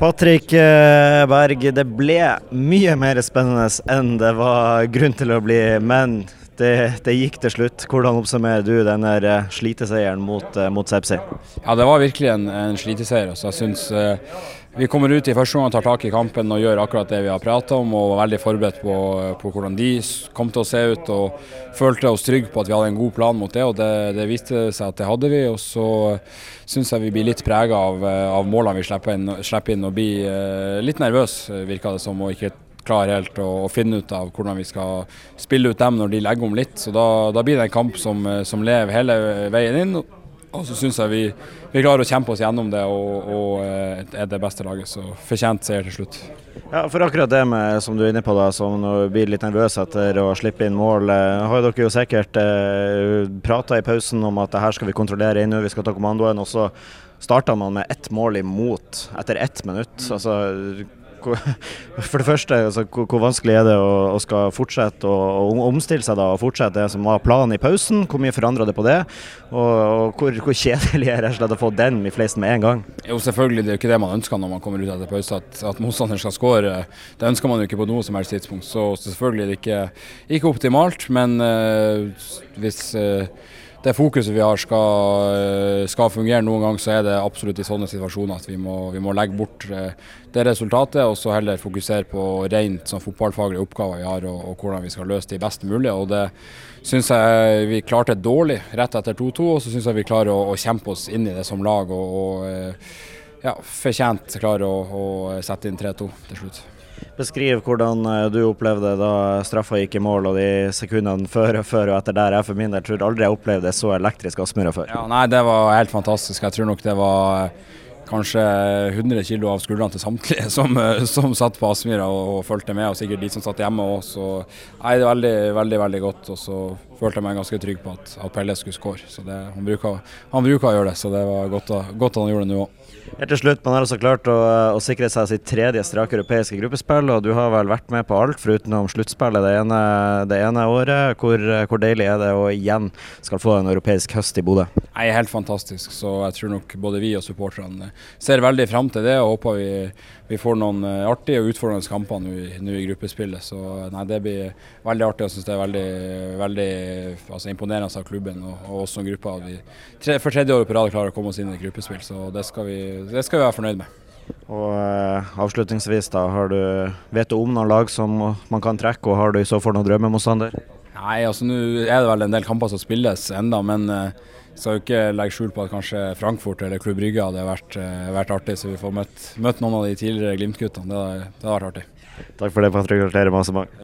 Patrick eh, Berg, det ble mye mer spennende enn det var grunn til å bli, men det, det gikk til slutt. Hvordan oppsummerer du denne eh, sliteseieren mot, eh, mot Sepsi? Ja, det var virkelig en, en sliteseier. Så jeg synes eh, vi kommer ut i første omgang, tar tak i kampen og gjør akkurat det vi har prata om. og var veldig forberedt på, på, hvordan de kom til å se ut. og Følte oss trygge på at vi hadde en god plan mot det, og det, det viste seg at det hadde vi. og Så syns jeg vi blir litt prega av, av, målene vi slipper inn, slipper inn og blir eh, litt nervøs, virka det som. og ikke klarer helt å, finne ut av hvordan vi skal spille ut dem når de legger om litt. Så Da, da blir det en kamp som, som lever hele veien inn. Og så syns jeg vi, vi, klarer å kjempe oss gjennom det og, og eh, er det beste laget. Så fortjent seier til slutt. Ja, for akkurat det med, som du er inne på, da, som blir litt nervøs etter å slippe inn mål. Eh, har dere jo sikkert eh, prata i pausen om at det her skal vi kontrollere inn, vi skal ta kommandoen. Og så starta man med ett mål imot etter ett minutt. Altså, for det første, altså, hvor, vanskelig er det å, å skal fortsette å, omstille seg da, og fortsette det som var planen i pausen? Hvor mye forandrer det på det? Og, og hvor, hvor, kjedelig er det slett å få den i fleisen med en gang? Jo, selvfølgelig, Det er jo ikke det man ønsker når man kommer ut etter pause, at, at motstanderen skal skåre. Det ønsker man jo ikke på noe som helst tidspunkt. Så selvfølgelig er det ikke, ikke optimalt, men uh, hvis uh, det fokuset vi har skal, eh, skal, fungere noen gang, så er det absolutt i sånne situasjoner at vi må, vi må legge bort eh, det resultatet og så heller fokusere på rent sånn fotballfaglige oppgaver vi har og, og, hvordan vi skal løse de best mulig. Og det syns jeg vi klarte dårlig rett etter 2-2, og så syns jeg vi klarer å, å, kjempe oss inn i det som lag og, og eh, ja, fortjent klarer å, å sette inn 3-2 til slutt. Beskriv hvordan eh, du opplevde da straffa gikk i mål og de sekundene før, før og etter der. Jeg for min del tror aldri jeg opplevde så elektrisk Aspmyra før. Ja, nei, det var helt fantastisk. Jeg tror nok det var kanskje 100 kg av skuldrene til samtlige som, eh, som satt på Aspmyra og, og fulgte med, og sikkert de som satt hjemme òg. Så nei, det er veldig, veldig veldig godt. Og så følte jeg meg ganske trygg på at, at Pelle skulle skåre. Så det, han, bruker, han, bruker, å gjøre det, så det var godt, godt han gjorde det nå òg. Helt til slutt, Man har altså klart å, å, sikre seg sitt tredje strake europeiske gruppespill. og Du har vel vært med på alt foruten sluttspillet det ene, det ene året. Hvor, hvor, deilig er det å igjen skal få en europeisk høst i Bodø? Nei, Helt fantastisk. så Jeg tror nok både vi og supporterne ser veldig fram til det. og håper vi, vi får noen eh, artige og utfordrende kamper nå, nå i gruppespillet. så nei, Det blir veldig artig. Jeg syns det er veldig, veldig altså, imponerende av klubben og, og oss som gruppe. At vi tre, for tredje året på rad klarer å komme oss inn i gruppespill. så det skal vi det skal vi være fornøyd med. Og eh, Avslutningsvis, da, har du, vet du om noen lag som man kan trekke, og har du i så fall noen drømmemotstander? Nei, altså nå er det vel en del kamper som spilles enda, men uh, skal jo ikke legge skjul på at kanskje Frankfurt eller Klubb Brygge hadde vært, uh, vært, artig, så vi får møtt, møtt noen av de tidligere Glimt-guttene. Det, det hadde vært artig. Takk for det, Patrick. Gratulerer masse.